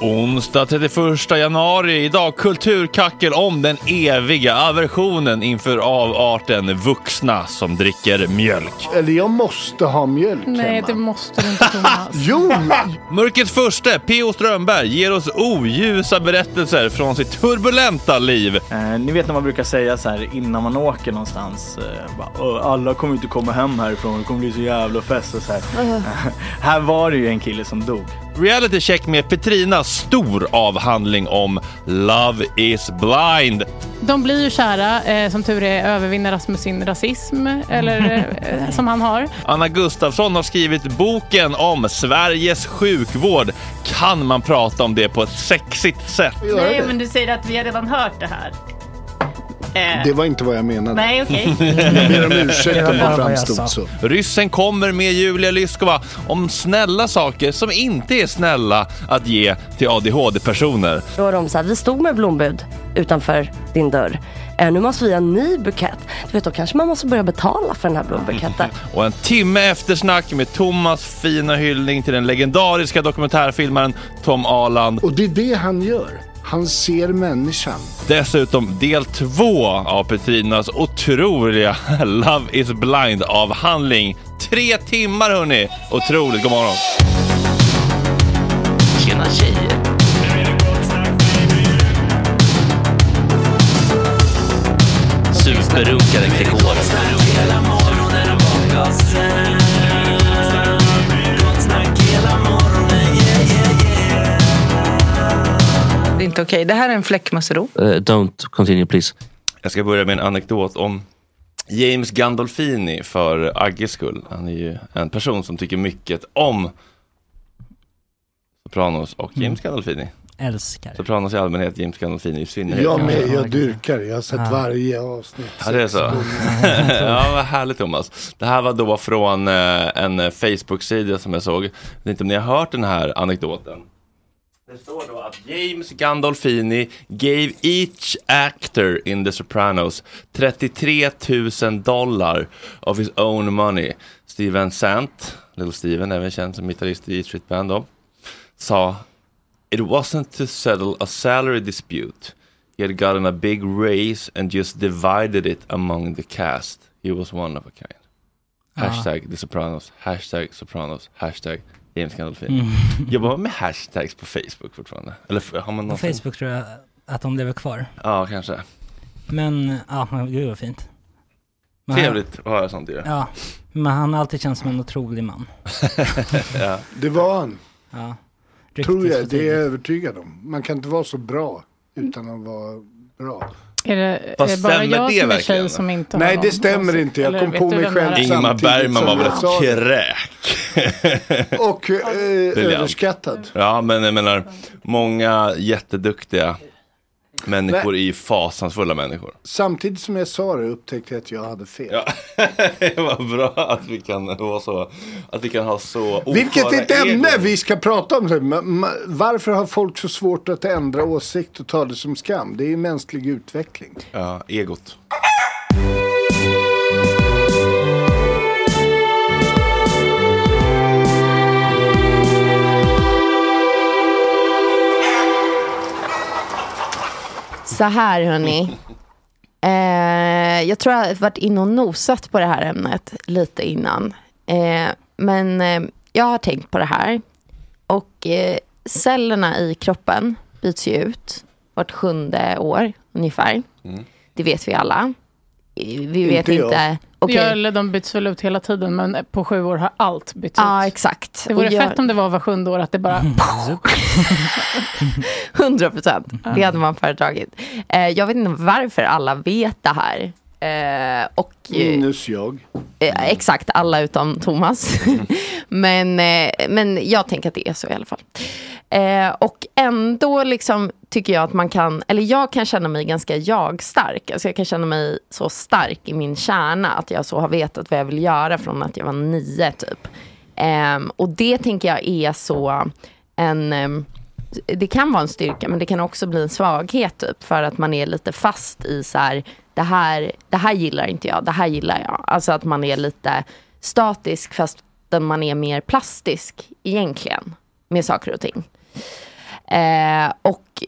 Onsdag 31 januari, idag kulturkackel om den eviga aversionen inför avarten vuxna som dricker mjölk. Eller jag måste ha mjölk Nej, hemma. det måste du inte Thomas. Jo! Mörkrets första, P.O. Strömberg, ger oss oljusa berättelser från sitt turbulenta liv. Eh, ni vet när man brukar säga så här innan man åker någonstans. Eh, bara, "Åh, alla kommer inte komma hem härifrån, det kommer bli så jävla fest och så här. här var det ju en kille som dog. Reality check med Petrina. Stor avhandling om Love is blind. De blir ju kära. Eh, som tur är övervinner Rasmus sin rasism, eller eh, som han har. Anna Gustafsson har skrivit boken om Sveriges sjukvård. Kan man prata om det på ett sexigt sätt? Nej, men du säger att vi har redan hört det här. Eh, Det var inte vad jag menade. Nej, okej. Jag ber om ursäkt om det framstod så. Ryssen kommer med Julia Lyskova om snälla saker som inte är snälla att ge till ADHD-personer. Då var de så här, vi stod med blombud utanför din dörr. Eh, nu måste vi ha en ny bukett. Du vet, då kanske man måste börja betala för den här blombuketten. Och en timme eftersnack med Thomas fina hyllning till den legendariska dokumentärfilmaren Tom Aland. Och det är det han gör. Han ser människan. Dessutom del två av Petrinas otroliga Love is blind-avhandling. Tre timmar hörni! Otroligt, god morgon! Tjena tjejer. Superrunkare Gregor. Inte okej. Det här är en fläckmussero. Uh, don't continue please. Jag ska börja med en anekdot om James Gandolfini för Agges skull. Han är ju en person som tycker mycket om Sopranos och James Gandolfini. Älskar. Sopranos i allmänhet, James Gandolfini i synnerhet. Jag med, Ja, jag dyrkar. Jag har sett Ja. varje avsnitt. Ja, det är så. ja, vad härligt Thomas. Det här var då från eh, en eh, Facebook-sida som jag såg. Jag vet inte om ni har hört den här anekdoten. Det står då att James Gandolfini gave each actor in The Sopranos 33 000 dollar of his own money. Steven Sant, Little Steven, även känd som gitarrist i E Street Band då, sa It wasn't to settle a salary dispute. He had gotten a big raise and just divided it among the cast. He was one of a kind. Hashtag The Sopranos, hashtag Sopranos, hashtag James Gandolfini. Mm. Jobbar man med hashtags på Facebook fortfarande? Eller har man På någonsin? Facebook tror jag att de lever kvar. Ja, kanske. Men, ja, men gud vad fint. Men han- Trevligt att höra sånt ju. Ja, men han har alltid känts som en otrolig man. ja. Det var han. Ja. Tror Ryktes jag, det är jag övertygad om. Man kan inte vara så bra utan att vara bra. Är det, är det bara stämmer jag det som är tjej som inte Nej, har det någon stämmer inte. Jag Eller kom på mig det själv? Ingmar Bergman var väl ett det. kräk. Och eh, överskattad. Ja, men jag menar, många jätteduktiga människor är ju fasansfulla människor. Samtidigt som jag sa det upptäckte jag att jag hade fel. Ja, det var bra att vi kan vara så, att vi kan ha så Vilket är ett ämne vi ska prata om. Varför har folk så svårt att ändra åsikt och ta det som skam? Det är ju mänsklig utveckling. Ja, egot. Så här hörni. Eh, jag tror jag har varit inne och nosat på det här ämnet lite innan. Eh, men eh, jag har tänkt på det här. Och eh, cellerna i kroppen byts ju ut vart sjunde år ungefär. Mm. Det vet vi alla. Vi vet Inte jag. inte. Okej. Ja, eller de byts väl ut hela tiden, men på sju år har allt bytts Ja, ut. exakt. Det vore Och jag- fett om det var var sjunde år, att det bara... 100 procent. Det hade man föredragit. Eh, jag vet inte varför alla vet det här. Eh, och, eh, Minus jag. Eh, exakt, alla utom Thomas. men, eh, men jag tänker att det är så i alla fall. Eh, och ändå liksom tycker jag att man kan, eller jag kan känna mig ganska jag-stark. Alltså jag kan känna mig så stark i min kärna att jag så har vetat vad jag vill göra från att jag var nio typ. Ehm, och det tänker jag är så en, ehm, det kan vara en styrka men det kan också bli en svaghet typ för att man är lite fast i så här, det här, det här gillar inte jag, det här gillar jag. Alltså att man är lite statisk fast man är mer plastisk egentligen med saker och ting. Eh, och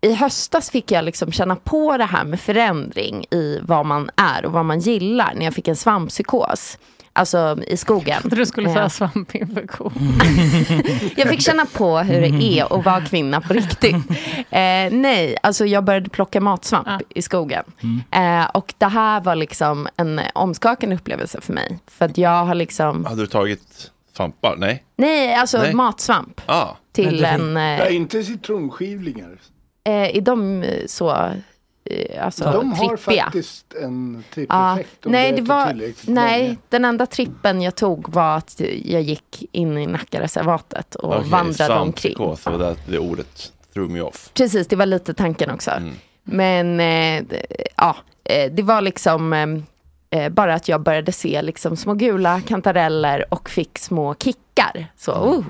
i höstas fick jag liksom känna på det här med förändring i vad man är och vad man gillar när jag fick en svamppsykos. Alltså i skogen. Jag trodde du skulle Ja. säga svampinfektion. Jag fick känna på hur det är att vara kvinna på riktigt. Eh, nej, alltså jag började plocka matsvamp i skogen. Eh, och det här var liksom en omskakande upplevelse för mig. För att jag har liksom... Hade du tagit Svampar? Nej. Nej, alltså Nej. matsvamp. Ah. Till en... Ja, Eh, inte citronskivlingar. eh, är de så alltså, de har trippiga? faktiskt en Ja, trippeffekt om nej, det äter var, nej, den enda trippen jag tog var att jag gick in i Nackareservatet och Okej, vandrade omkring. svampsykos, det där det ordet threw me off. Precis, det var lite tanken också. Mm. Men eh, ja, eh, det var liksom eh, eh, bara att jag började se liksom små gula kantareller och fick små kickar. Så, oh,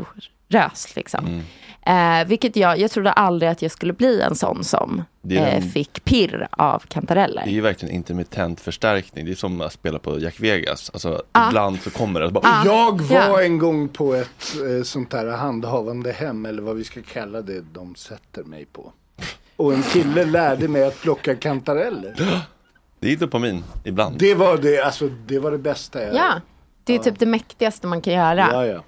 rös liksom. Eh, vilket jag, jag trodde aldrig att jag skulle bli en sån som eh, fick pirr av kantareller. Det är ju verkligen intermittent förstärkning. Det är som att spela på Jack Vegas. Alltså Ah. ibland så kommer det. Bara, Ah. Jag var Ja. en gång på ett eh, sånt där handhavande hem eller vad vi ska kalla det de sätter mig på. Och en kille lärde mig att plocka kantareller. Det är dopamin ibland. Det var det, alltså, det, var det bästa jag Ja, det är typ det mäktigaste man kan göra. Ja, ja.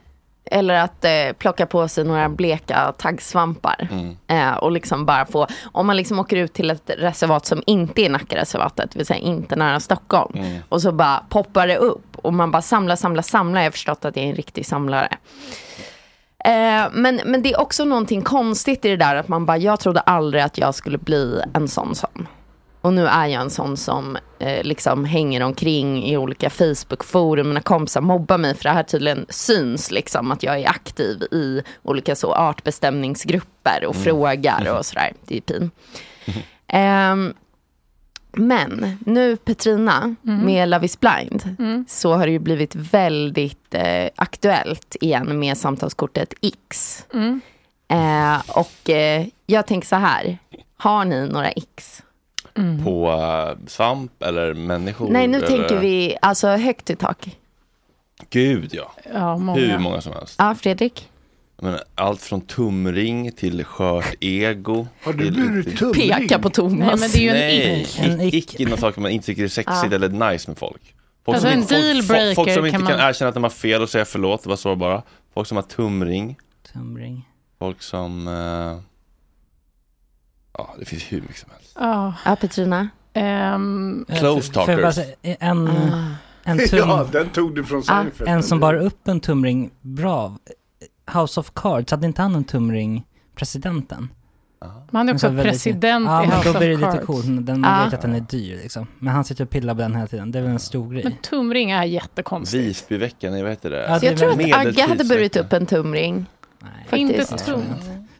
Eller att eh, plocka på sig några bleka taggsvampar. Mm. Eh, och liksom bara få, om man liksom åker ut till ett reservat som inte är Nackareservatet, det vill säga inte nära Stockholm. Mm. Och så bara poppar det upp och man bara samlar, samlar, samlar. Jag har förstått att jag är en riktig samlare. Eh, men, men det är också någonting konstigt i det där att man bara, jag trodde aldrig att jag skulle bli en sån som. Och nu är jag en sån som eh, liksom hänger omkring i olika Facebook-forum. Mina kompisar mobbar mig för det här tydligen syns liksom att jag är aktiv i olika så artbestämningsgrupper och Mm. frågar och sådär. Det är pin. Ehm, men nu Petrina Mm. med Love is blind Mm. så har det ju blivit väldigt eh, aktuellt igen med samtalskortet X. Mm. Eh, och eh, jag tänker så här, har ni några X? På eh, svamp eller människor? Nej, nu eller... tänker vi alltså högt i tak. Gud ja. Ja, många. Hur många som helst. Ja, Fredrik? Men allt från tumring till skört ego. Har du blivit tumring? Peka på Thomas. Nej, men det är ju en Nej, ick. Ick. är någon saker man inte tycker är sexigt Ja. eller nice med folk. Folk Alltså, en inte, folk, folk, som inte kan kan, man- erkänna att de har fel och säga förlåt, det var så bara. Folk som har tumring. Tumring. Folk som... eh, Ja, det finns hur mycket som helst. Ja. Ja, Petrina? Ehm, Close talkers. säga, en, Ah. en, tum, Ja, den tog du från Seinfeld. en som bar upp en tumring bra. House of Cards, hade inte han en tumring, presidenten? Man är också En sån väldigt- president ja, i men House då blir det of lite Cards. coolt. Den, man Ja. vet att den är dyr liksom. Men han sitter och pillar på den hela tiden. Det är väl en stor grej. Men tumring är jättekonstigt. Visbyveckan, nej vad heter det? Ja, Så jag tror att Agge hade burit upp en tumring. Inte Faktiskt.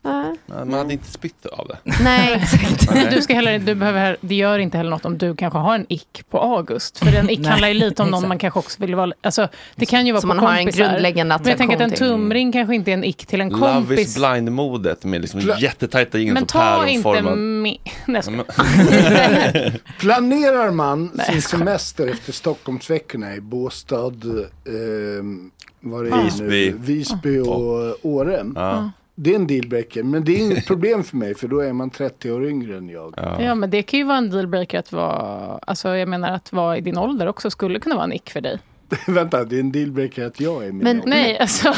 Nej, Man hade inte spytt av det. Nej, exakt. Nej. Du ska heller, du behöver, det gör inte heller något om du kanske har en ick på August. För en ick Nej, handlar ju lite om någon exakt. man kanske också vill vara... Alltså, det kan ju vara Så på man har en kompisar. grundläggande Men jag tänker att en attraktion tumring kanske inte är en ick till en Love kompis. is blind-modet med liksom Pla- jättetajta jeans Men och ta inte päronformad. med... Nej, skojar. Planerar man sin semester efter Stockholmsveckorna i Båstad, ehm, vad det Visby. Nu, Visby och Åre. Ja. Det är en dealbreaker, men det är inget problem för mig för då är man 30 år yngre än jag. Ja. Ja, men det kan ju vara en dealbreaker att vara... Alltså, jag menar att vara i din ålder också skulle kunna vara en ick för dig. Vänta, det är en dealbreaker att jag är min Men- ålder. Nej, alltså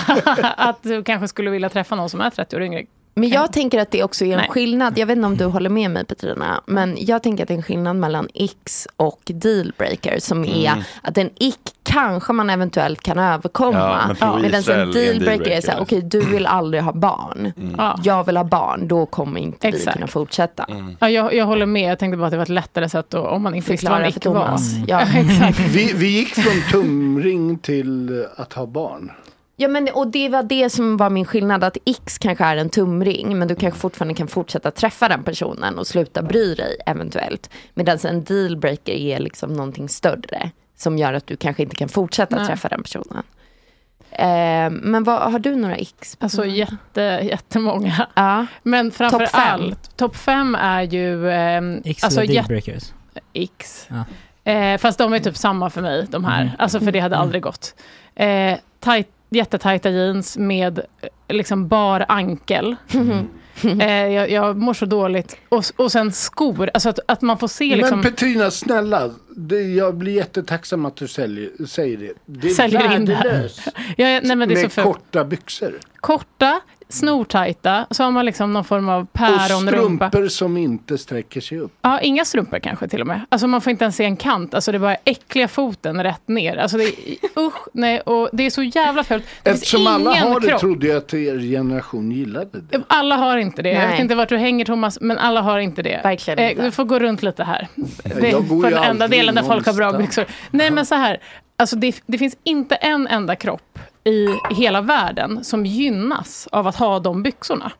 att du kanske skulle vilja träffa någon som är 30 år yngre. Men jag tänker att det också är en Nej. skillnad. Jag vet inte om du håller med mig Petrina. Men jag tänker att det är en skillnad mellan X och dealbreaker. Som är Mm. att en ick kanske man eventuellt kan överkomma. Ja, men Medan en dealbreaker är så här, okej du vill aldrig ha barn. Ja. Jag vill ha barn, då kommer inte vi Exakt. kunna fortsätta. Ja, jag, jag håller med. Jag tänkte bara att det var ett lättare sätt att, om man inte visste vad en ick var. Mm. Ja. Vi, vi gick från tumring till att ha barn. Ja, men, och det var det som var min skillnad, att X kanske är en tumring, men du kanske fortfarande kan fortsätta träffa den personen och sluta bry dig eventuellt. Medan en dealbreaker är liksom någonting större, som gör att du kanske inte kan fortsätta Nej. träffa den personen. Eh, men vad, har du några X? Alltså jätte, jättemånga. Ja. Men framför Topp fem. allt, topp fem är ju... ehm, X alltså, eller dealbreakers? X. Ja. Eh, fast de är typ samma för mig, de här. Mm. Alltså för det hade aldrig gått. Eh, tight, jättetajta jeans med eh, liksom bar ankel. eh, jag, jag mår så dåligt. Och, och sen skor, alltså att, att man får se liksom... Men Petrina, snälla. Det, jag blir jättetacksam att du säljer, säger det. Det är Säljer in det här. värdelöst ja, ja, nej, men det är så med fult. korta byxor. Korta, snortajta, så har man liksom någon form av Och päronrumpa. strumpor som inte sträcker sig upp. Ja, inga strumpor kanske till och med. Alltså man får inte ens se en kant. Alltså det är bara äckliga foten rätt ner. Alltså det är, usch, nej, och det är så jävla fult. Eftersom alla har det kropp. trodde jag att er generation gillade det. Alla har inte det. Jag Nej. vet inte vart du hänger Thomas, men alla har inte det. Verkligen Eh, inte. Du får gå runt lite här. Det är jag går för ju den enda delen där folk har bra byxor. Nej men så här, alltså det, det finns inte en enda kropp i hela världen som gynnas av att ha de byxorna.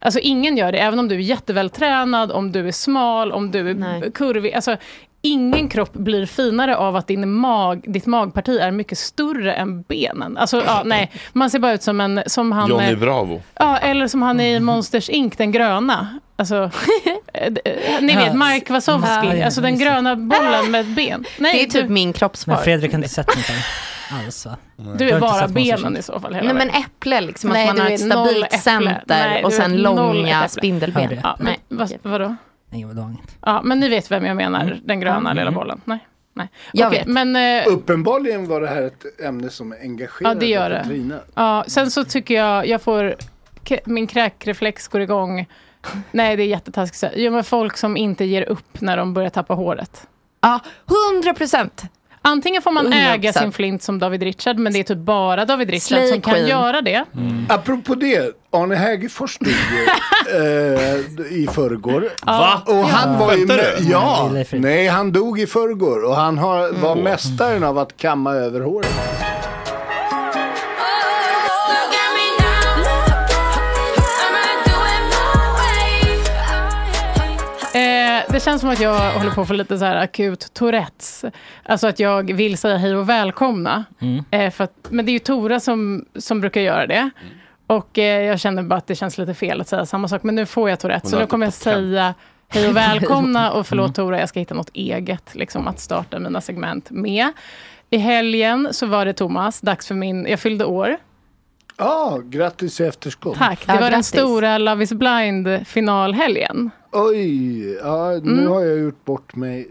Alltså ingen gör det, även om du är jättevältränad, om du är smal, om du är Nej. kurvig. Alltså, ingen kropp blir finare av att din mag, ditt magparti är mycket större än benen. Alltså, ja, nej, man ser bara ut som en... Som han, Johnny eh, Bravo. Ja, eller som han i Monsters Inc, den gröna. Alltså, eh, ni vet, Mark Wazowski, alltså den gröna bollen med ett ben. Nej, Det är typ min Men kroppsform. Fredrik har inte sett något alls va? du är bara benen i så fall hela Nej men vägen. äpple liksom, Nej, att man har är ett stabilt center Nej, och sen långa spindelben. Ja, men, Nej. vad, vadå? Nej, det var inget. Ja, men ni vet vem jag menar, den gröna lilla bollen. Nej. Nej. Jag Okej, vet. men... eh, Uppenbarligen var det här ett ämne som engagerade Ja, det gör det. Katarina. Ja, sen så tycker jag, jag får, min kräkreflex går igång. Nej, det är jättetaskigt. Jo, men folk som inte ger upp när de börjar tappa håret. Ja, 100 procent. Antingen får man 100%. äga sin flint som David Richard, men det är typ bara David Richard Slay som kan Queen. göra det. Apropå det, Arne Hägerfors dog ju, eh, i förrgår. Va? Och han var ju med? Ja, Nej, han dog i förrgår och han har, var mästaren av att kamma över håret. Det känns som att jag håller på att få lite så här akut Tourettes. Alltså att jag vill säga hej och välkomna. Eh, för att, men det är ju Tora som, som brukar göra det. Och eh, jag känner bara att det känns lite fel att säga samma sak. Men nu får jag Tourettes. Så nu kommer jag säga hej och välkomna. Och förlåt Tora, jag ska hitta något eget liksom, att starta mina segment med. I helgen så var det Thomas, dags för min, jag fyllde år. Ja, grattis i efterskott. Tack, det Ja, var den grattis. stora Love is blind finalhelgen. Oj, ja, nu Mm. har jag gjort bort mig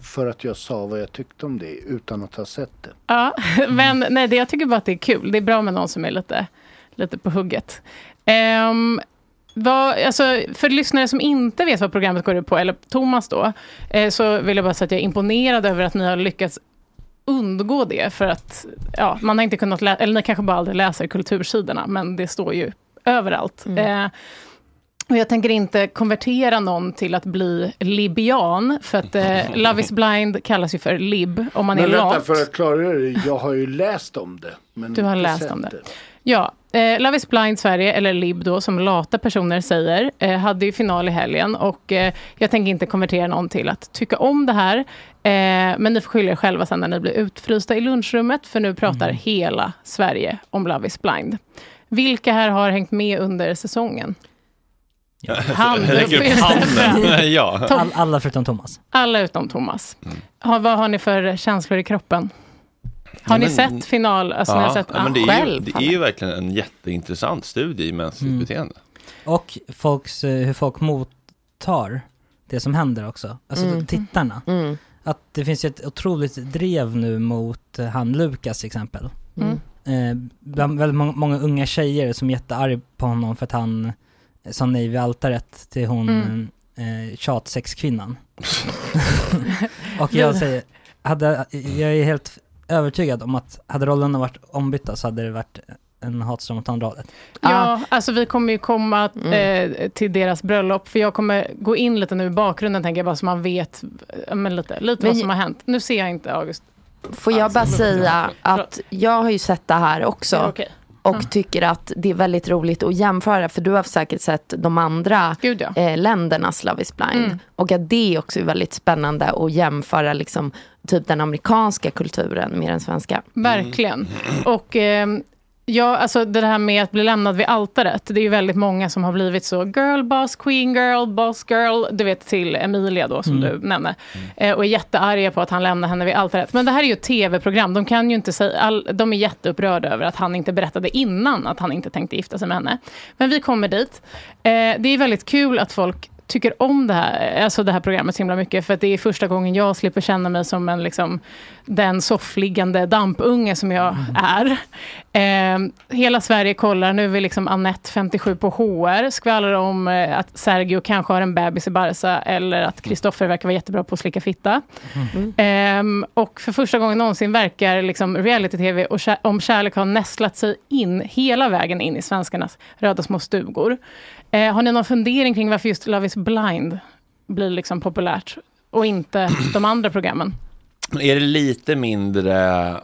för att jag sa vad jag tyckte om det utan att ha sett det. Ja, men nej, det, jag tycker bara att det är kul. Det är bra med någon som är lite, lite på hugget. Um, vad, alltså, för lyssnare som inte vet vad programmet går ut på, eller Thomas då, eh, så vill jag bara säga att jag är imponerad över att ni har lyckats undgå det. För att ja, man har inte kunnat läsa, eller ni kanske bara aldrig läser kultursidorna, men det står ju överallt. Eh, och jag tänker inte konvertera någon till att bli libian, för att eh, Love is blind kallas ju för lib, om man Men är lat. för att klargöra det, jag har ju läst om det. Men Du har läst om det. Ja, eh, Love is blind Sverige, eller LIB då, som lata personer säger, eh, hade ju final i helgen. Och eh, jag tänker inte konvertera någon till att tycka om det här. Eh, men ni får skylla er själva sen när ni blir utfrysta i lunchrummet, för nu pratar hela Sverige om Love is blind. Vilka här har hängt med under säsongen? Hand upp ja. All, alla förutom Thomas. Alla utom Thomas. Har, vad har ni för känslor i kroppen? Har ni men- sett final? Alltså, ni har Ja, sett, ja, men det, är ju, själv, det är ju verkligen en jätteintressant studie i mänskligt Mm. beteende. Och folks, eh, hur folk mottar det som händer också. Alltså Mm. tittarna. Mm. Att det finns ju ett otroligt drev nu mot eh, han Lukas till exempel. Mm. Eh, bland väldigt många, många unga tjejer som är jättearg på honom för att han eh, sa nej vid altaret till hon Mm. eh, tjatsexkvinnan. och jag säger, hade, jag är helt övertygad om att hade rollerna varit ombytta så hade det varit en hatström åt andra hållet. Ja, alltså vi kommer ju komma Mm. eh, till deras bröllop, för jag kommer gå in lite nu i bakgrunden, tänker jag bara, så man vet men lite, lite Men- vad som har hänt. Nu ser jag inte August. Får jag bara Alltså, säga förlåt. att jag har ju sett det här också. Är det Och tycker att det är väldigt roligt att jämföra. För du har säkert sett de andra Gud ja. eh, ländernas Love is blind. Mm. Och att det också är väldigt spännande att jämföra liksom, typ den amerikanska kulturen med den svenska. Verkligen. Och ehm, ja, alltså det här med att bli lämnad vid altaret, det är ju väldigt många som har blivit så girl boss, queen girl, boss girl, du vet till Emilia då som du nämnde. Eh, och är jättearga på att han lämnar henne vid altaret. Men det här är ju ett tv-program, de kan ju inte säga, all, de är jätteupprörda över att han inte berättade innan att han inte tänkte gifta sig med henne. Men vi kommer dit. Eh, det är väldigt kul att folk tycker om det här, alltså det här programmet så himla mycket. För att det är första gången jag slipper känna mig som en, liksom, den soffliggande dampunge som jag är. Eh, hela Sverige kollar, nu är vi liksom Annette 57 på HR, skvallrar om eh, att Sergio kanske har en bebis i Barca, eller att Kristoffer verkar vara jättebra på att slicka fitta. Ehm, och för första gången någonsin verkar liksom reality-tv och kä- om kärlek har nästlat sig in hela vägen in i svenskarnas röda små stugor. Eh, har ni någon fundering kring varför just Love is blind blir liksom populärt och inte de andra programmen? Är det lite mindre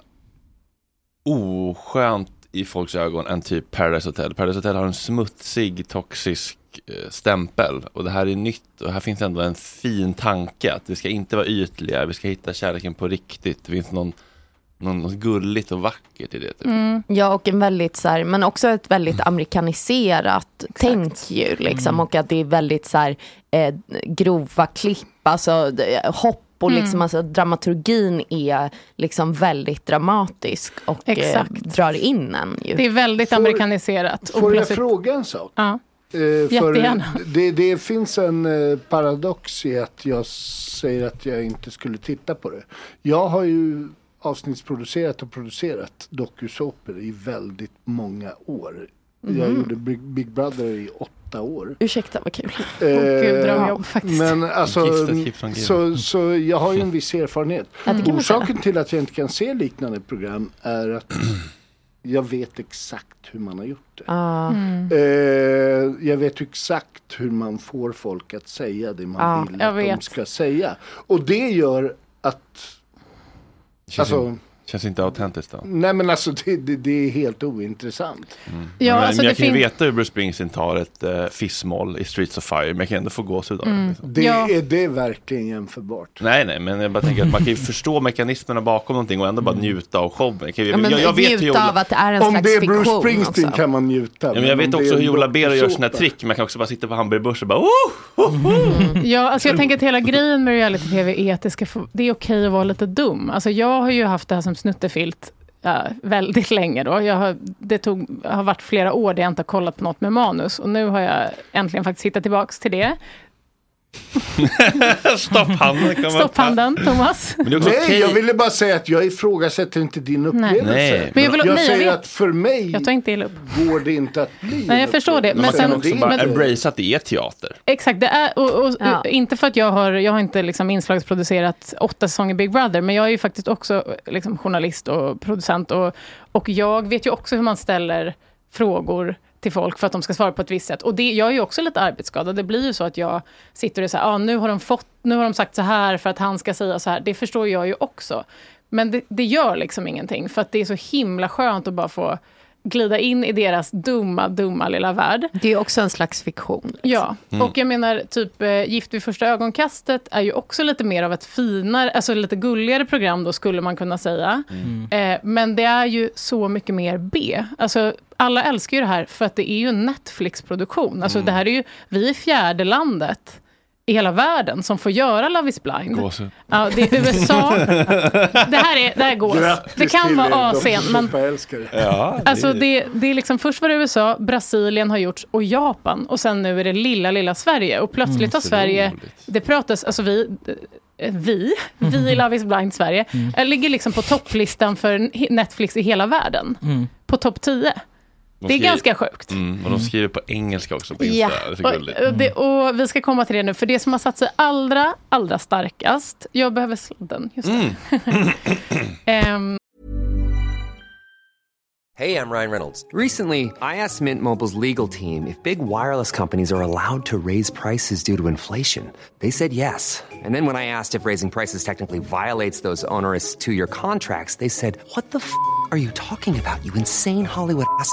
oskönt i folks ögon än typ Paradise Hotel? Paradise Hotel har en smutsig, toxisk eh, stämpel och det här är nytt och här finns ändå en fin tanke att det ska inte vara ytliga, vi ska hitta kärleken på riktigt. Det finns någon, någon, något gulligt och vackert i det. Typ. Ja, och en väldigt så här, men också ett väldigt amerikaniserat tänk ju, liksom. Och att det är väldigt så här, eh, grova klipp, alltså hopp och liksom, Mm. alltså, dramaturgin är liksom väldigt dramatisk och eh, drar in en ju. Det är väldigt amerikaniserat. Och Får jag plötsligt- fråga en sak? Ja. Eh, Jättegärna. det, det finns en eh, paradox i att jag säger att jag inte skulle titta på det. Jag har ju avsnittsproducerat och producerat dokusåpor i väldigt många år. Jag Mhm. gjorde Big, Big Brother i åtta år. Ursäkta, vad kul. Eh, gud, drömjobb faktiskt. Men alltså, så, så jag har ju en viss erfarenhet. Säga. Orsaken till att jag inte kan se liknande program är att jag vet exakt hur man har gjort det. Ah. Mm. Eh, jag vet exakt hur man får folk att säga det man Ja, vill att de ska säga. Och det gör att, Känns, alltså, in, känns inte autentiskt då? nej men alltså det, det, det är helt ointressant. Ja, men, alltså men jag kan ju veta hur Bruce Springsteen tar ett uh, fissmål i Streets of Fire, men jag kan ändå få gåshud av det. Liksom. Det, Ja. är, det är verkligen jämförbart. Nej, nej, men jag bara tänker att man kan ju förstå mekanismerna bakom någonting och ändå bara njuta av showen. Jag, kan, ju- Ja, men jag, jag vet njuta av att det är en Om slags det är Bruce fiktion Springsteen också. kan man njuta. ja, men jag om vet också hur Jola Bero gör sina trick. Man kan också bara sitta på Hamburger Börs och bara oh, oh, oh. Ja, alltså jag tänker att hela grejen med reality-tv är att det, ska få, det är okej att vara lite dum. Alltså jag har ju haft det här som snuttefilt ja, väldigt länge då. Jag har, det tog, har varit flera år där jag inte har kollat på något med manus. Och nu har jag äntligen faktiskt hittat tillbaks till det. Stopphanden kommer Stopp handen, Thomas. Men också Nej, okej. jag ville bara säga att jag ifrågasätter inte din upplevelse. Nej. Men jag vill- jag nej, jag säger vet. att för mig Jag tar inte illa upp. går det inte att bli Nej, jag förstår det. Men Men man kan sen- också det- bara embrace att det är teater. Exakt, det är, och, och, Ja. inte för att jag har, jag har inte liksom inslagsproducerat åtta säsonger Big Brother, men jag är ju faktiskt också liksom journalist och producent. Och, och jag vet ju också hur man ställer frågor till folk för att de ska svara på ett visst sätt. Och det, jag är ju också lite arbetsskadad. Det blir ju så att jag sitter och säger, ah, nu har de fått, nu har de sagt så här för att han ska säga så här. Det förstår jag ju också. Men det, det gör liksom ingenting, för att det är så himla skönt att bara få glida in i deras dumma, dumma lilla värld. Det är också en slags fiktion. liksom. Ja, och jag menar typ eh, Gift vid första ögonkastet är ju också lite mer av ett finare, alltså lite gulligare program då skulle man kunna säga. Eh, men det är ju så mycket mer B. Alltså alla älskar ju det här för att det är ju en Netflix-produktion. Alltså det här är ju, vi är fjärde landet i hela världen som får göra Love is blind. Ja, det är USA. det här är, det här går. Det kan vara Asien, men. Ja, Alltså det, det är liksom, först var det USA, Brasilien har gjorts och Japan. Och sen nu är det lilla, lilla Sverige. Och plötsligt har Sverige, otroligt. det pratas, alltså vi, eh, vi, vi i Love is blind Sverige, eh, ligger liksom på topplistan för Netflix i hela världen. På topp 10. De Det är skriver- ganska sjukt. Mm, och de skriver på engelska också på Ja. Insta. Det är så Och, gulligt. och, det, och vi ska komma till det nu, för det som har satt sig allra, allra starkast, jag behöver sladden, just det. Ehm, Hey, I'm Ryan Reynolds. Recently, I asked Mint Mobile's legal team if big wireless companies are allowed to raise prices due to inflation. They said yes. And then when I asked if raising prices technically violates those onerous two year contracts, they said, What the f are you talking about, you insane Hollywood ass?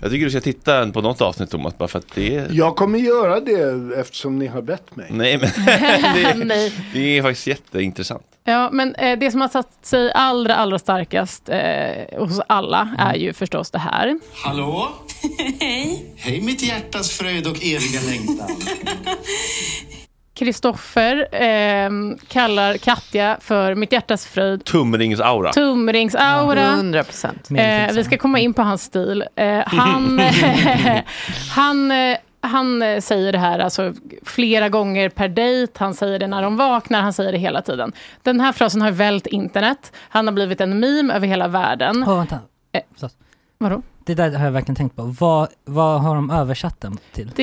Jag tycker du ska titta på något avsnitt Thomas, bara för att det är... Jag kommer göra det eftersom ni har bett mig. Nej, men det, Nej. det är faktiskt jätteintressant. Ja, men eh, det som har satt sig allra, allra starkast eh, hos alla är ju förstås det här. Hallå? Hej. Hej mitt hjärtas fröjd och eviga längtan. Kristoffer eh, kallar Katja för mitt hjärtas fröjd. Tumringsaura. Tumringsaura. 100 procent. Eh, vi ska komma in på hans stil. Eh, han, han, eh, han eh, säger det här alltså, flera gånger per dejt. Han säger det när de vaknar. Han säger det hela tiden. Den här frasen har vält internet. Han har blivit en meme över hela världen. Åh, vänta. Eh, vadå? Det där har jag verkligen tänkt på. Vad, vad har de översatt den till? Det,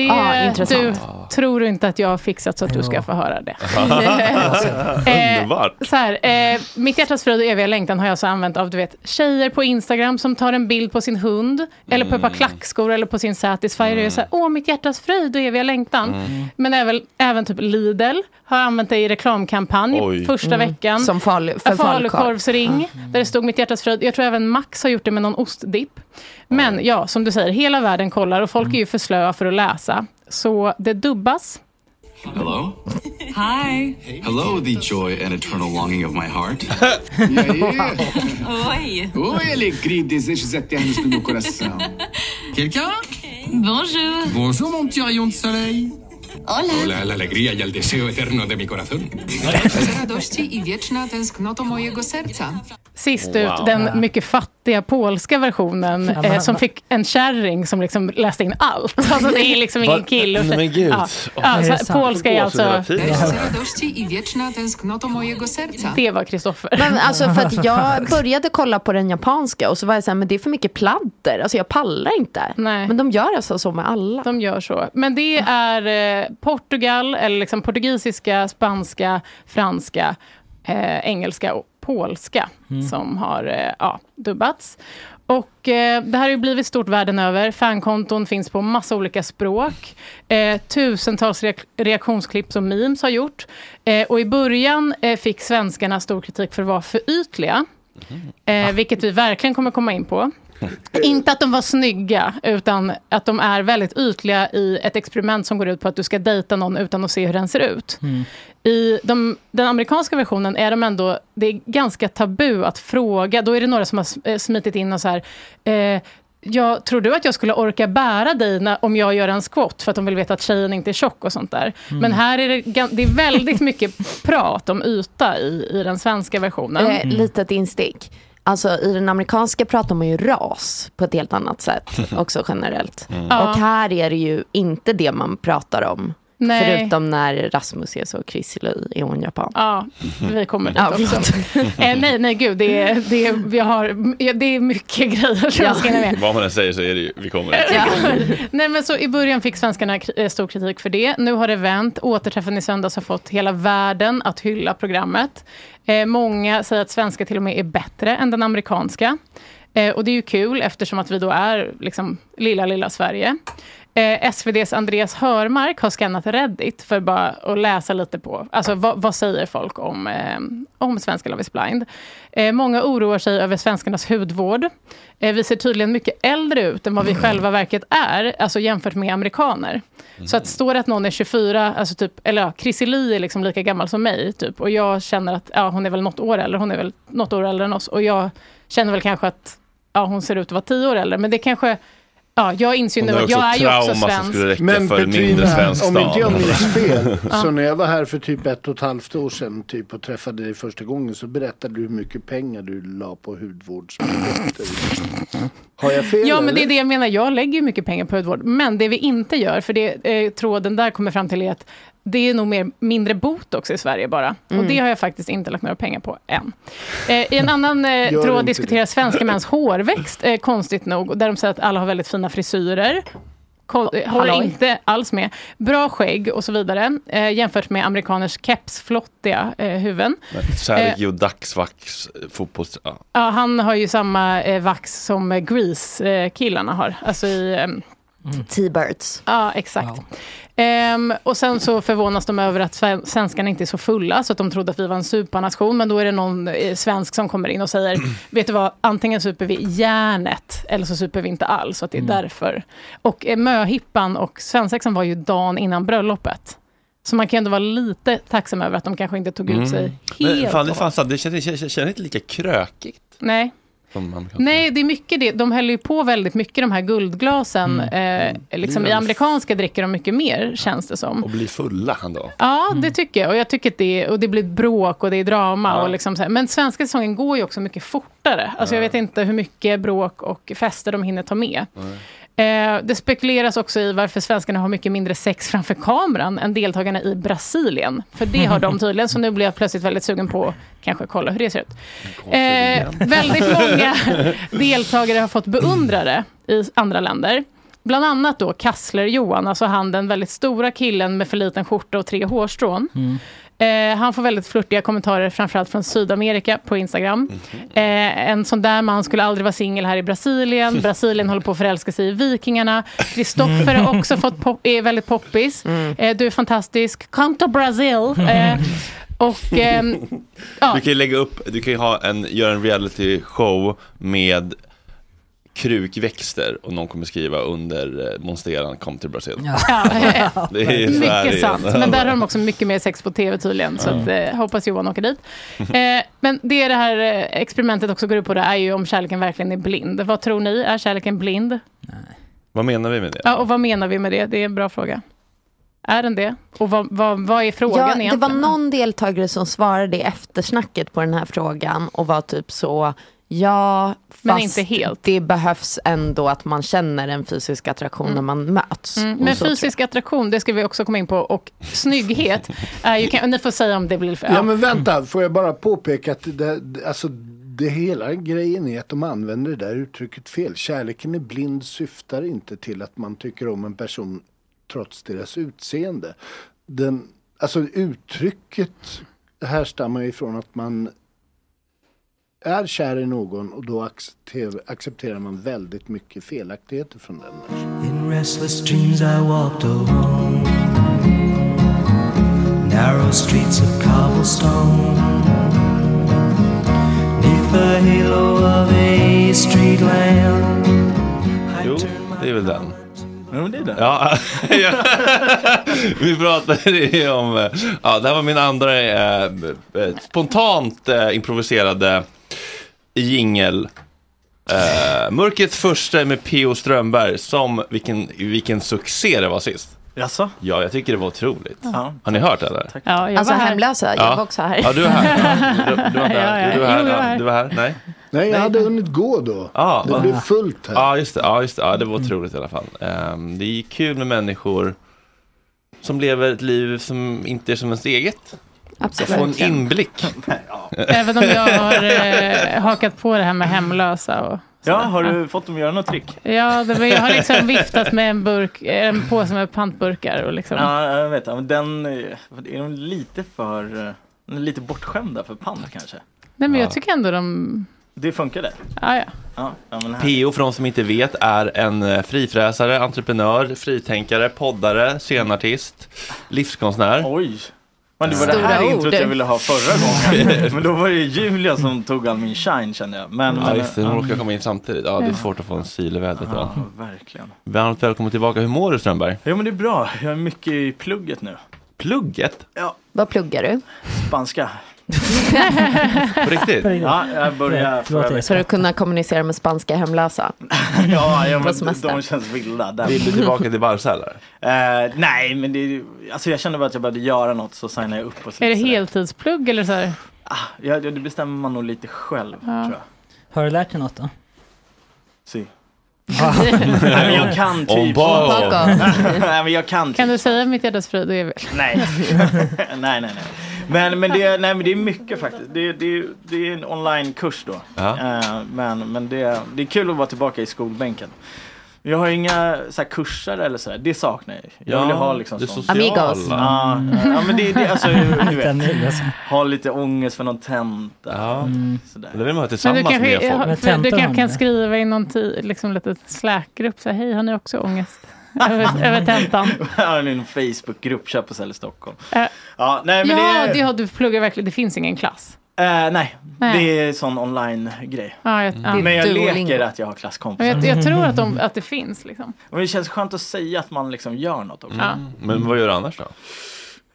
du, tror du inte att jag har fixat så att du ska få höra det? Underbart. Så här, eh, mitt hjärtas fröjd och eviga längtan har jag så använt av du vet, tjejer på Instagram som tar en bild på sin hund, eller på ett par klackskor, eller på sin Satisfyer. Och är så här, Åh, mitt hjärtas fröjd och eviga längtan. Men även, även typ Lidl har använt det i reklamkampanj Oj. första Mm. veckan. Som för En falukorvsring, falukorv. där det stod mitt hjärtas fröjd. Jag tror även Max har gjort det med någon ostdipp. Men ja, som du säger, hela världen kollar och folk är ju för slöa för att läsa. Så det dubbas. Hello? Hi. Hello, the joy and eternal longing of my heart. Oi. Oi, alegria e desejos eternos do meu coração. Quelqu'un? Bonjour. Bonjour, mon petit rayon de soleil. Hola. Hola, la alegría y el deseo eterno de mi corazón. radości i wieczna tęsknoto mojego serca. Sist Wow. ut den mycket fattiga polska versionen Ja, men- eh, som fick en kärring som liksom läste in allt. Alltså det är liksom ingen Va? kill. Nej, men gud. Ja. Åh, Ja, så polska är alltså... tiden. radości i wieczna tęsknoto mojego serca. Det var Kristoffer. Men alltså för att jag började kolla på den japanska och så var jag så här, men det är för mycket pladder. Alltså jag pallar inte. Men de gör alltså så med alla. De gör så. Men det är eh, Portugal, eller liksom portugisiska, spanska, franska, eh, engelska och polska Mm. som har eh, ja, dubbats. Och eh, det här har ju blivit stort världen över. Fankonton finns på massa olika språk. Eh, tusentals reak- reaktionsklipp som memes har gjort. Eh, och i början eh, fick svenskarna stor kritik för att vara för ytliga. Eh, vilket vi verkligen kommer komma in på. Inte att de var snygga, utan att de är väldigt ytliga i ett experiment som går ut på att du ska dejta någon utan att se hur den ser ut. I de, den amerikanska versionen är de ändå, det är ganska tabu att fråga. Då är det några som har eh, smitit in och så här, eh, jag, tror du att jag skulle orka bära dig när, om jag gör en squat? För att de vill veta att tjejen inte är tjock och sånt där. Mm. Men här är det, det är väldigt mycket prat om yta i, i den svenska versionen. Eh, litet instick. Alltså i den amerikanska pratar man ju ras på ett helt annat sätt också generellt. Mm. Och här är det ju inte det man pratar om. Nej. Förutom när Rasmus är så krisslig i Hon Japan. Ja, vi kommer dit Ja, också. eh, nej, nej, gud, det är, det är, vi har, ja, det är mycket grejer som jag ska med. Vad man än säger så är det ju, vi kommer Ja. Nej, men så I början fick svenskarna eh, stor kritik för det. Nu har det vänt. Återträffen i söndags har fått hela världen att hylla programmet. Eh, många säger att svenska till och med är bättre än den amerikanska. Eh, och det är ju kul eftersom att vi då är liksom, lilla, lilla Sverige. Eh, SVDs Andreas Hörmark har skannat Reddit för bara att läsa lite på, alltså vad, vad säger folk om, eh, om svenska Love is blind. Eh, många oroar sig över svenskarnas hudvård. Eh, vi ser tydligen mycket äldre ut än vad vi själva verket är, alltså jämfört med amerikaner. Så att står det att någon är 24, alltså typ, eller ja, Chrissy Lee är liksom lika gammal som mig, typ, och jag känner att ja, hon är väl något år äldre, hon är väl något år äldre än oss, och jag känner väl kanske att ja, hon ser ut att vara tio år äldre, men det kanske Ja, jag inser nu jag är också ju också svensk. Men för Petrina, svensk om inte jag minns fel, så när jag var här för typ ett och ett halvt år sedan typ, och träffade dig första gången så berättade du hur mycket pengar du la på hudvårdsprodukter. Har jag fel? Ja, men det är det jag menar. Jag lägger ju mycket pengar på hudvård. Men det vi inte gör, för det eh, tråden där kommer fram till är att det är nog mer, mindre botox i Sverige bara. Mm. Och det har jag faktiskt inte lagt några pengar på än. Eh, I en annan eh, tråd inte diskuteras svenska mäns hårväxt, eh, konstigt nog. Där de säger att alla har väldigt fina frisyrer. Ko- eh, håller inte alls med. Bra skägg och så vidare. Eh, jämfört med amerikaners kepsflottiga eh, huvuden. Sergio Dagsvax fotbolls... Ja. Ja, han har ju samma eh, vax som eh, Grease-killarna har. Alltså i... ehm, T-birds. Ja, exakt. Ehm, och sen så förvånas de över att sven- svenskarna inte är så fulla, så att de trodde att vi var en suparnation. Men då är det någon eh, svensk som kommer in och säger, vet du vad, antingen super vi järnet, eller så super vi inte alls. Så att det är Mm. därför. Och eh, möhippan och svensexan var ju dagen innan bröllopet. Så man kan ju ändå vara lite tacksam över att de kanske inte tog ut sig Mm. Men helt. fan, det, fanns, det känns, känns, känns inte lika krökigt Nej. Nej, det är mycket det. De häller ju på väldigt mycket de här guldglasen. Mm. Eh, liksom Blir I amerikanska dricker de mycket mer, känns det som. Och bli fulla ändå. Ja, det tycker jag. Och jag tycker att det, är, och det blir bråk och det är drama. Ja. Och liksom. Men svenska säsongen går ju också mycket fortare. Alltså jag vet inte hur mycket bråk och fester de hinner ta med. Eh, det spekuleras också i varför svenskarna har mycket mindre sex framför kameran än deltagarna i Brasilien. För det har de tydligen, så nu blir jag plötsligt väldigt sugen på kanske kolla hur det ser ut. Eh, väldigt många deltagare har fått beundrare i andra länder. Bland annat då Kassler-Johan, alltså han den väldigt stora killen med för liten skjorta och tre hårstrån. Eh, han får väldigt flörtiga kommentarer, framförallt från Sydamerika på Instagram. Eh, en sån där man skulle aldrig vara singel här i Brasilien. Brasilien håller på att förälska sig i vikingarna. Kristoffer har också fått pop- är väldigt poppis. Eh, du är fantastisk. Come to Brazil. Eh, och ehm, ja. Du kan ju lägga upp, du kan ju ha en, göra en reality show med krukväxter och någon kommer skriva under eh, Monsteran kom till Brasil. Ja, Det är det mycket sant. Men där har de också mycket mer sex på tv tydligen. Så att, eh, hoppas Johan åker dit. Eh, men det det här eh, experimentet också går ut på det är ju om kärleken verkligen är blind. Vad tror ni? Är kärleken blind? Vad menar vi med det? Ja, och vad menar vi med det? Det är en bra fråga. Är den det? Och vad, vad, vad är frågan Ja, det egentligen? var någon deltagare som svarade i eftersnacket på den här frågan och var typ så, ja, Men fast inte helt. det behövs ändå att man känner en fysisk attraktion när man möts. Mm, men fysisk attraktion, det ska vi också komma in på. Och snygghet är ju... Kan, ni får säga om det blir... för- Ja men vänta, får jag bara påpeka att det, det- alltså, det hela grejen är att de använder det där uttrycket fel. Kärleken är blind syftar inte till att man tycker om en person trots deras utseende. Den, alltså uttrycket härstammar ifrån att man är kär i någon och då accepterar, man väldigt mycket felaktigheter från den. In restless dreams I walked alone. Narrow streets of cobblestone. Neath the halo of a street lamp. Jo, det är väl den. Ja, men det är det. Ja, vi pratade ju om, eh, ja det här var min andra eh, eh, spontant eh, improviserade jingel. Eh, Mörkrets första med P.O. Strömberg, som vilken, vilken succé det var sist. Jaså? Ja, jag tycker det var otroligt. Ja. Har ni hört eller? Ja, jag Alltså var här. hemlösa, jag Ja. var också här. Ja, du är här. Du, du var här. ja. Du är här. Var Ja, du var här. Nej. Nej, jag hade hunnit gå då. Ja, det blev fullt här. Ja, just det. Ja, just det. Ja, det var otroligt i alla fall. Ehm, det är kul med människor som lever ett liv som inte är som ens eget. Absolut. Få en inblick. Även om jag har eh, hakat på det här med hemlösa. Och, Ja, har du fått dem att göra något trick? ja, det, jag har liksom viftat med en, burk, en påse med pantburkar. Och liksom. Ja, jag vet. Men den är är de lite för, eh, är lite bortskämda för pant kanske. Nej, men Ja. jag tycker ändå de... Det funkar det? Ja, ja. Ja. PO för de som inte vet är en eh, frifräsare, entreprenör, fritänkare, poddare, scenartist, livskonstnär. Oj! Men det var det Stora här ord. introt jag ville ha förra gången. Men då var det Julia som tog all min shine kände jag. Men, Ja, just det. De råkar komma in samtidigt. Ja, det är svårt att få en syl i vädret. Ja, verkligen. Varmt välkommen tillbaka. Hur mår du Strömberg? Ja men det är bra, jag är mycket i plugget nu. Plugget? Ja, Vad pluggar du? spanska. På riktigt? Ja, jag börjar veckan. För att kunna kommunicera med spanska hemlösa. Ja, ja men de känns vilda. Där. Vill du tillbaka till varvsällar? Eh, nej, men det, alltså jag kände bara att jag behövde göra något så signade jag upp. Och så Är det heltidsplugg eller så här? Ja, det bestämmer man nog lite själv, Ja. tror jag. Har du lärt dig något då? Si. nej, men jag kan typ... bara. nej, men jag kan typ. Kan du säga mitt hjärtas frid? Nej. nej, nej, nej. Men, men, det, nej, men det är mycket faktiskt. Det, det, det är en onlinekurs då. Ja. Eh, men men det, det är kul att vara tillbaka i skolbänken. Jag har inga så här, kurser eller sådär, det saknar jag. Jag vill Ja, ha liksom det sånt. sociala. Amigos. Ja, ja, men det är det, alltså, du vet. Ha lite ångest för någon tenta. Ja. Sådär. Det vill man ha Men tillsammans du kanske, med folk. Du kanske kan skriva i någon liksom lite slackgrupp, så här, hej har ni också ångest? Över, över tentan. Ja, en Facebookgrupp, Köpesälj Stockholm. Eh, Ja, nej men ja, det, det har du pluggar verkligen, det finns ingen klass. eh, nej, Nej. det är sån online-grej. Ja, jag, ja. Men jag leker att jag har Men klasskompisar. jag, jag tror att, de, att det finns. Liksom. Och det känns skönt att säga att man liksom gör något också. Ja. Men vad gör du annars då?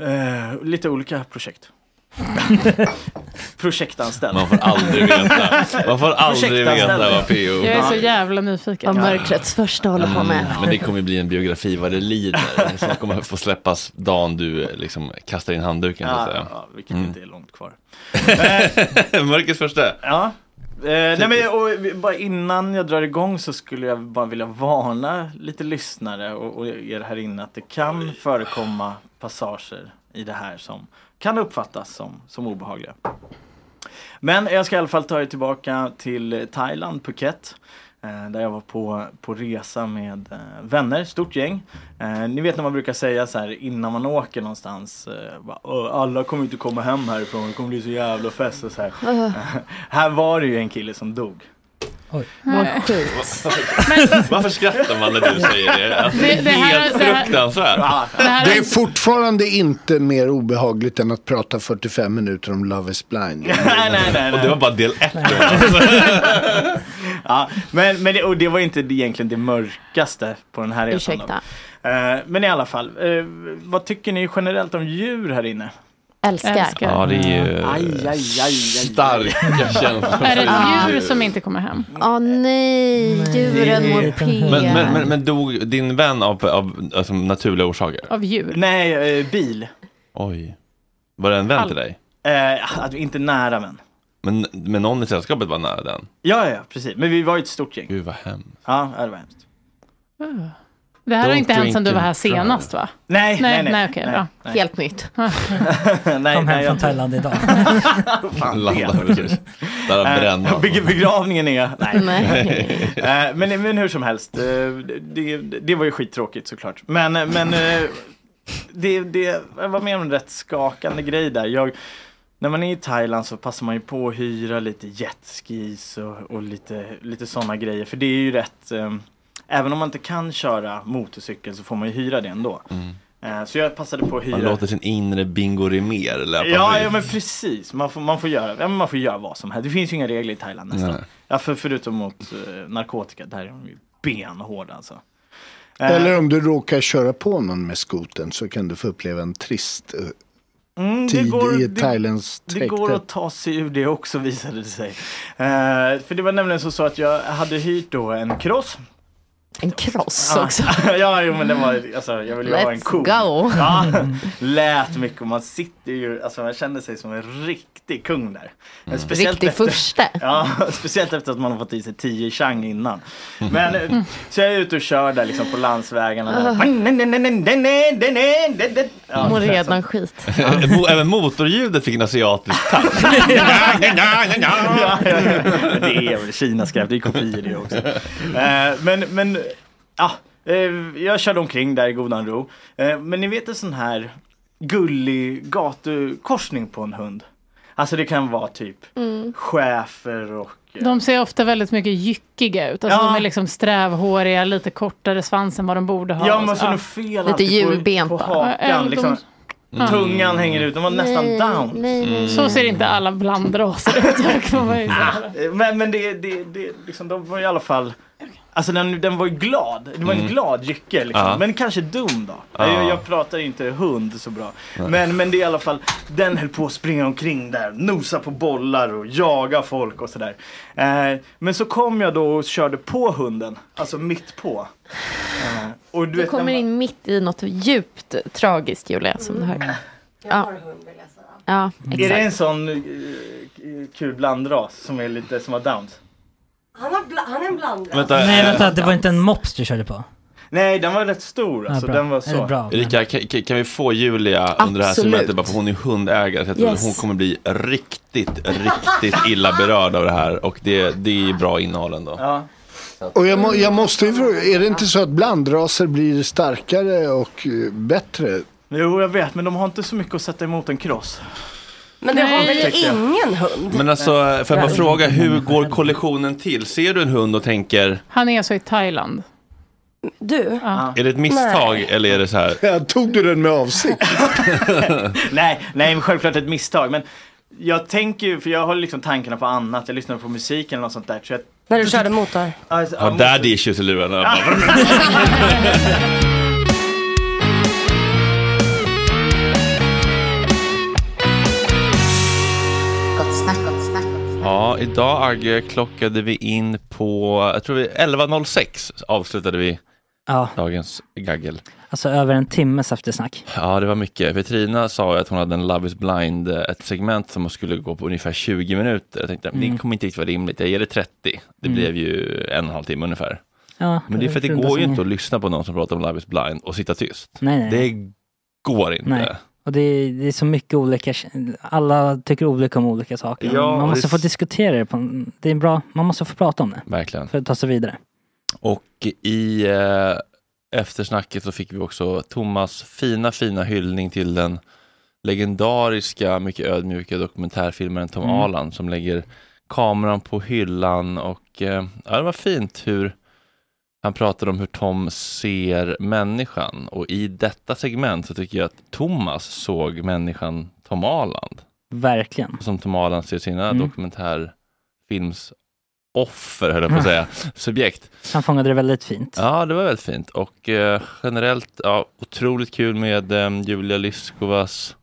Eh, lite olika projekt. Projektanställd. Man får aldrig veta. Man får aldrig veta vad PO... Jag är så jävla nyfiken. Vad mörkrets första håller på med. Men det kommer bli en biografi vad det lider. Som kommer få släppas dagen du liksom kastar in handduken så att Ja, säga. ja, vilket Mm. inte är långt kvar. Mörkrets första. Ja. Eh, nej men och, bara innan jag drar igång så skulle jag bara vilja varna lite lyssnare och, och er här inne att det kan förekomma passager i det här som kan uppfattas som, som obehagliga. Men jag ska i alla fall ta er tillbaka till Thailand, Phuket. eh, Där jag var på, på resa med eh, vänner, stort gäng. Eh, ni vet när man brukar säga så här innan man åker någonstans. Eh, bara, "Åh, alla kommer inte komma hem härifrån, det kommer bli så jävla fest och så här. Här var det ju en kille som dog. Oj. Vad sjukt. Varför skrattar man när du säger det? Alltså, det är Det- det här- helt det här- fruktansvärt. Det här Det är, fortfarande inte mer obehagligt än att prata 45 minuter om Love is blind. nej, nej, nej. Och det var bara del ett. ja, men, men det, och det var inte egentligen det mörkaste på den här resan. Ursäkta. Eh, men i alla fall, eh, vad tycker ni generellt om djur här inne? Älskar. Älskar. Ja, det är ju Aj, aj, aj, aj. starka känslor. är det ett djur som inte kommer hem? Åh nej, djuren mår. P. Men, men, men, men dog din vän av, av alltså, naturliga orsaker? Av djur? Nej, eh, bil. Oj. Var det en vän All- till dig? Eh, inte nära men. Men, men någon i sällskapet var nära den? Ja, ja, precis. Men vi var ju ett stort gäng. Gud vad hemskt. Ja, det var hemskt. Det här har inte hänt sedan du var här drive. senast va? Nej, nej, Nej, nej. nej, okej, bra. nej. Helt nytt. nej, Kom nej, hem från jag- Thailand idag. Fan, Landade det. precis. Där Eh, beg- begravningen är... Nej. Nej. Eh, men, men hur som helst, eh, det, det var ju skittråkigt såklart. Men, men det, det var mer en rätt skakande grej där. Jag, när man är i Thailand så passar man ju på att hyra lite jetskis och, och lite, lite sådana grejer. För det är ju rätt, även om man inte kan köra motorcykel så får man ju hyra det ändå. Eh, så jag passade på att hyra. Man låter sin inre Bingo Rimér löpa Ja, ja men precis. Man får, man, får göra, ja, men man får göra vad som helst. Det finns ju inga regler i Thailand nästan. Nej. Ja, för, förutom mot eh, narkotika. Där är de ju benhårda alltså. Eh, Eller om du råkar köra på någon med skoten så kan du få uppleva en trist mm, det tid går- i det- Thailands Det går att ta sig ur det också visade det sig. Eh, för det var nämligen så, så att jag hade hyrt då en cross. En kross Ja. också. ja, jo, men det var, alltså, jag ville ju ha en Let's ko. go. Ja, lät mycket och man sitter ju, alltså man kände sig som en riktig kung där. Men Riktig efter, furste. Ja, speciellt efter att man har fått i sig 10 chang innan. Men, eh, så jag är ute och kör där liksom på landsvägarna. Ja, Mår redan skit. Även motorljudet fick en asiatisk touch. ja, ja, Det är väl Kina-skräp, det är kopior det också. Eh, men, men, ja. eh, jag körde omkring där i godan ro. Eh, men ni vet en sån här gullig gatukorsning på en hund. Alltså det kan vara typ Mm. schäfer och De ser ofta väldigt mycket jyckiga ut. Alltså Ja. De är liksom strävhåriga, lite kortare svans än vad de borde ha. Ja men så- så ja. fel Lite alltid på, på Ja, hakan. de- Liksom. Ja. Tungan hänger ut, de var nästan down. Nej, nej, Så ser inte alla blandraser ut. Eh, Men, men det, det, det, liksom, de var i alla fall Alltså den, den var ju glad. Det var en Mm. glad jycke liksom. Ja. Men kanske dum då. Ja. Jag, jag pratar inte hund så bra. Nej. Men, men det är i alla fall, den höll på att springa omkring där, nosa på bollar och jaga folk och sådär. Eh, men så kom jag då och körde på hunden, alltså mitt på. Eh, och du Du vet, kommer in mitt i något djupt tragiskt Julia, som du hör. Ja. Ja, Är det en exakt. sån eh, kul blandras som är lite som har downs? Han, har bla- han är en blandare. Vänta, Nej eh, vänta, det var inte en mops du körde på? Nej, den var rätt stor alltså. bra. den var Är så. det bra? Erika, kan, kan- kan vi få Julia under det här Absolut. segmentet bara för hon är hundägare så jag tror Yes. att hon kommer bli riktigt, riktigt illa berörd av det här och det, det är bra innehåll ändå. Ja. Och jag, må, jag måste ju fråga, är det inte så att blandraser blir starkare och eh, bättre? Jo, jag vet, men de har inte så mycket att sätta emot en cross. Men det har Nej, väl ingen hund? Men alltså, får jag bara fråga, hur går kollisionen till? Ser du en hund och tänker, Han är alltså i Thailand. Du? Ja. är det ett misstag eller är det så här? Jag tog du den med avsikt? nej, nej, men självklart ett misstag. Men jag tänker ju, för jag har liksom tankarna på annat. Jag lyssnar på musik eller något sånt där. Så jag, När du körde motor? alltså, Har daddy issues i lurarna? Ja, idag Agge klockade vi in på, jag tror vi 11.06 avslutade vi Ja, dagens gaggel. alltså över en timmes eftersnack. Ja, det var mycket. Petrina sa ju att hon hade en Love is blind, eh, ett segment som skulle gå på ungefär 20 minuter. Jag tänkte, Mm. det kommer inte riktigt vara rimligt. Jag ger det 30. Det Mm. blev ju en och en halv timme ungefär. Ja, Men det är för att det går ju inte att lyssna på någon som pratar om Love is blind och sitta tyst. Nej, nej. Det går inte. Nej. Och det är, det är så mycket olika, alla tycker olika om olika saker. Ja, man måste det- få diskutera det. På, det är bra, man måste få prata om det. Verkligen. För att ta sig vidare. Och i eh, eftersnacket så fick vi också Thomas fina, fina hyllning till den legendariska, mycket ödmjuka dokumentärfilmaren Tom Mm. Aland som lägger kameran på hyllan och eh, ja, det var fint hur han pratade om hur Tom ser människan och i detta segment så tycker jag att Thomas såg människan Tom Aland. Verkligen. Som Tom Aland ser sina Mm. dokumentärfilms offer, höll jag på att säga, subjekt. Han fångade det väldigt fint. Ja, det var väldigt fint och eh, generellt ja, otroligt kul med eh, Julia Lyskovas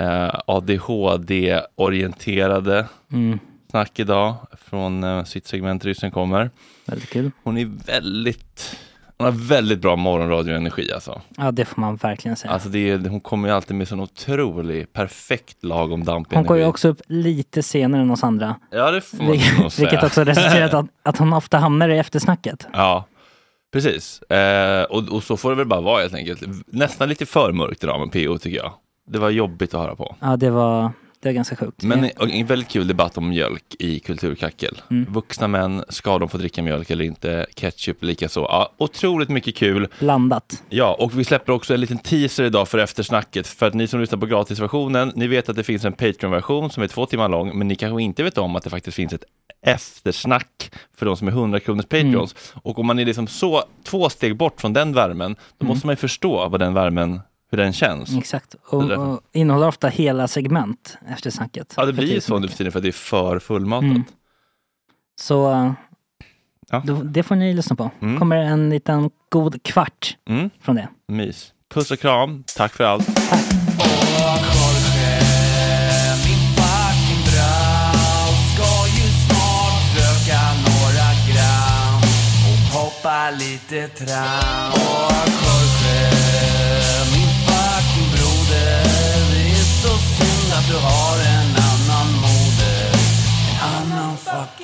eh, ADHD-orienterade Mm. Snack idag från eh, sitt segment Ryssen kommer. Väldigt kul. Hon är väldigt, hon har väldigt bra morgonradioenergi alltså. Ja, det får man verkligen säga. Alltså det är, hon kommer ju alltid med sån otrolig, perfekt lagom dampig Hon går ju också upp lite senare än oss andra. Ja, det får man Vil- nog säga. Vilket också resulterat att, att hon ofta hamnar i eftersnacket. Ja, precis. Eh, och, och så får det väl bara vara helt enkelt. Nästan lite för mörkt idag med PO tycker jag. Det var jobbigt att höra på. Ja, det var, det var ganska sjukt. Men en, en väldigt kul debatt om mjölk i Kulturkackel. Mm. Vuxna män, ska de få dricka mjölk eller inte? Ketchup likaså. Ja, otroligt mycket kul. Blandat. Ja, och vi släpper också en liten teaser idag för eftersnacket. För att ni som lyssnar på gratisversionen, ni vet att det finns en Patreon-version som är två timmar lång, men ni kanske inte vet om att det faktiskt finns ett eftersnack för de som är 100 kronors Patreons. Och om man är liksom så två steg bort från den värmen, då Mm. måste man ju förstå vad den värmen, hur den känns. Exakt. Och, och innehåller ofta hela segment efter snacket. Ja, det blir ju så nu för tiden för att det är för fullmatat. Mm. Så eh, Ja. då, det får ni lyssna på. Mm. kommer en liten god kvart Mm. från det. Mys. Puss och kram, tack för allt. Hoppa lite tram.